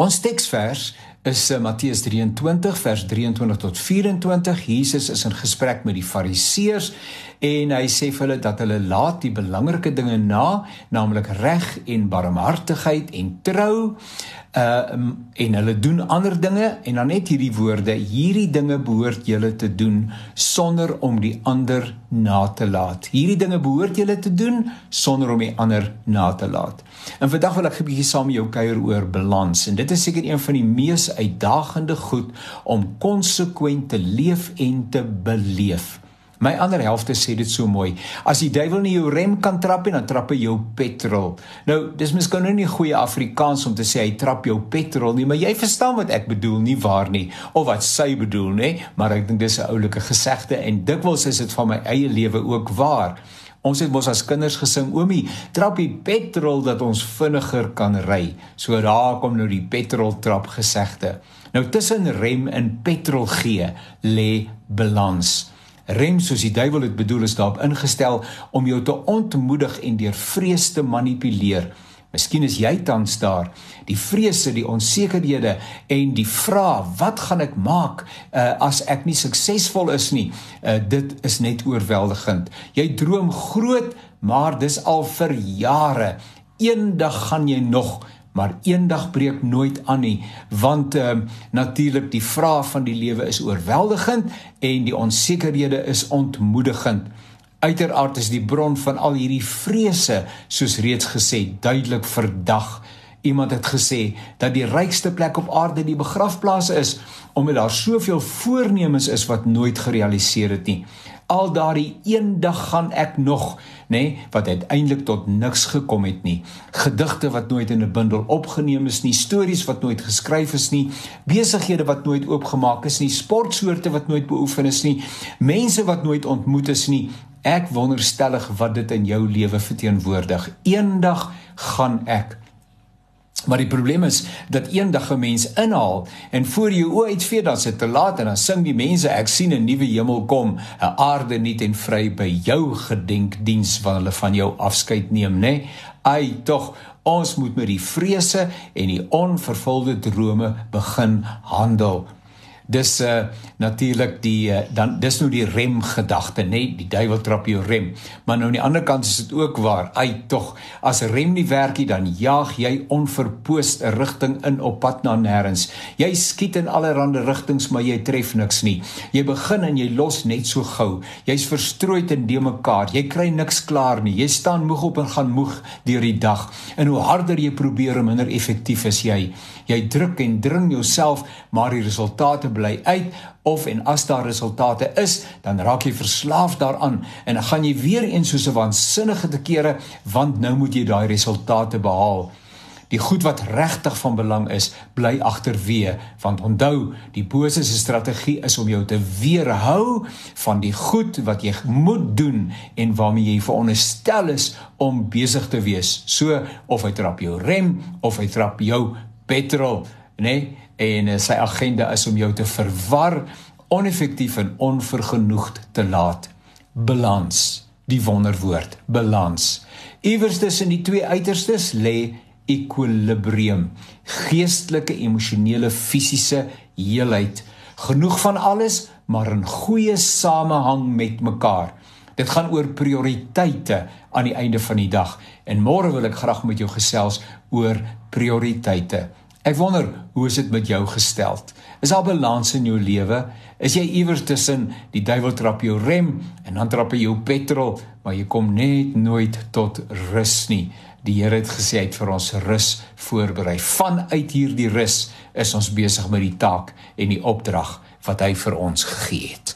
Ons teksvers is uh, Matteus 23 vers 23 tot 24. Jesus is in gesprek met die Fariseërs en hy sê vir hulle dat hulle laat die belangrike dinge na, naamlik reg en barmhartigheid en trou uh en hulle doen ander dinge en dan net hierdie woorde hierdie dinge behoort julle te doen sonder om die ander na te laat hierdie dinge behoort julle te doen sonder om die ander na te laat en vandag wil ek 'n bietjie saam met jou kuier oor balans en dit is seker een van die mees uitdagende goed om konsekwent te leef en te beleef My ander helfte sê dit so mooi. As die duiwel nie jou rem kan trap nie, dan trap hy jou petrol. Nou, dis miskien nou nie goeie Afrikaans om te sê hy trap jou petrol nie, maar jy verstaan wat ek bedoel nie waar nie of wat sy bedoel nê, maar ek dink dis 'n oulike gesegde en dikwels is dit van my eie lewe ook waar. Ons het mos as kinders gesing, oomie, trap die petrol dat ons vinniger kan ry. So daar kom nou die petrol trap gesegde. Nou tussen rem en petrol gee lê balans. Rem soos die duiwel dit bedoel is daarop ingestel om jou te ontmoedig en deur vrees te manipuleer. Miskien is jy tans daar, die vrese, die onsekerhede en die vraag, wat gaan ek maak uh, as ek nie suksesvol is nie? Uh, dit is net oorweldigend. Jy droom groot, maar dis al vir jare. Eendag gaan jy nog maar eendag breek nooit aan nie want uh, natuurlik die vraag van die lewe is oorweldigend en die onsekerhede is ontmoedigend uiteraard is die bron van al hierdie vrese soos reeds gesê duidelik verdag iemand het gesê dat die rykste plek op aarde die begrafplaas is omdat daar soveel voornemens is wat nooit gerealiseer het nie al daardie eendag gaan ek nog, nê, nee, wat uiteindelik tot niks gekom het nie. Gedigte wat nooit in 'n bundel opgeneem is nie, stories wat nooit geskryf is nie, besighede wat nooit oopgemaak is nie, sportsoorte wat nooit beoefen is nie, mense wat nooit ontmoet is nie. Ek wonderstellig wat dit in jou lewe verteenwoordig. Eendag gaan ek Maar die probleem is dat eendag 'n mens inhaal en voor jou oë uitvee dan sit te laat en dan sing die mense ek sien 'n nuwe hemel kom, 'n aarde nuut en vry by jou gedenkdiens wat hulle van jou afskeid neem, nê? Nee? Ai, tog ons moet met die vrese en die onvervulde drome begin handel dis uh, natuurlik die uh, dan dis nou die rem gedagte nê die duiwel trap jou rem. Maar nou aan die ander kant is dit ook waar. Ai tog as rem nie werk nie dan jaag jy onverpoost 'n rigting in op pad na nêrens jy skiet in allerlei rigtings maar jy tref niks nie. Jy begin en jy los net so gou jy's verstrooid en de mekaar. Jy kry niks klaar nie. Jy staan moeg op en gaan moeg deur die dag. En hoe harder jy probeer hoe minder effektief is jy. Jy druk en dring jouself maar die resultate bly uit of en as daar resultate is, dan raak jy verslaaf daaraan en dan gaan jy weer eens soos 'n waansinnige te kere want nou moet jy daai resultate behaal. Die goed wat regtig van belang is, bly agterweë, want onthou, die bose se strategie is om jou te weerhou van die goed wat jy moet doen en waarmee jy veronderstel is om besig te wees. So of hy trap jou rem of hy trap jou petrol, nê? Nee? en uh, sy agenda is om jou te verwar, oneffektief en onvergenoegd te laat. Balans, die wonderwoord, balans. Iewers tussen die twee uiterstes lê ekwilibrium, geestelike, emosionele, fisiese heelheid, genoeg van alles, maar in goeie samehang met mekaar. Dit gaan oor prioriteite aan die einde van die dag en môre wil ek graag met jou gesels oor prioriteite. Ek wonder, hoe is dit met jou gesteld? Is daar balans in jou lewe? Is jy iewers tussen die duiwel trap jou rem en dan trap hy jou petrol, maar jy kom net nooit tot rus nie. Die Here het gesê hy het vir ons rus voorberei. Vanuit hierdie rus is ons besig met die taak en die opdrag wat hy vir ons gegee het.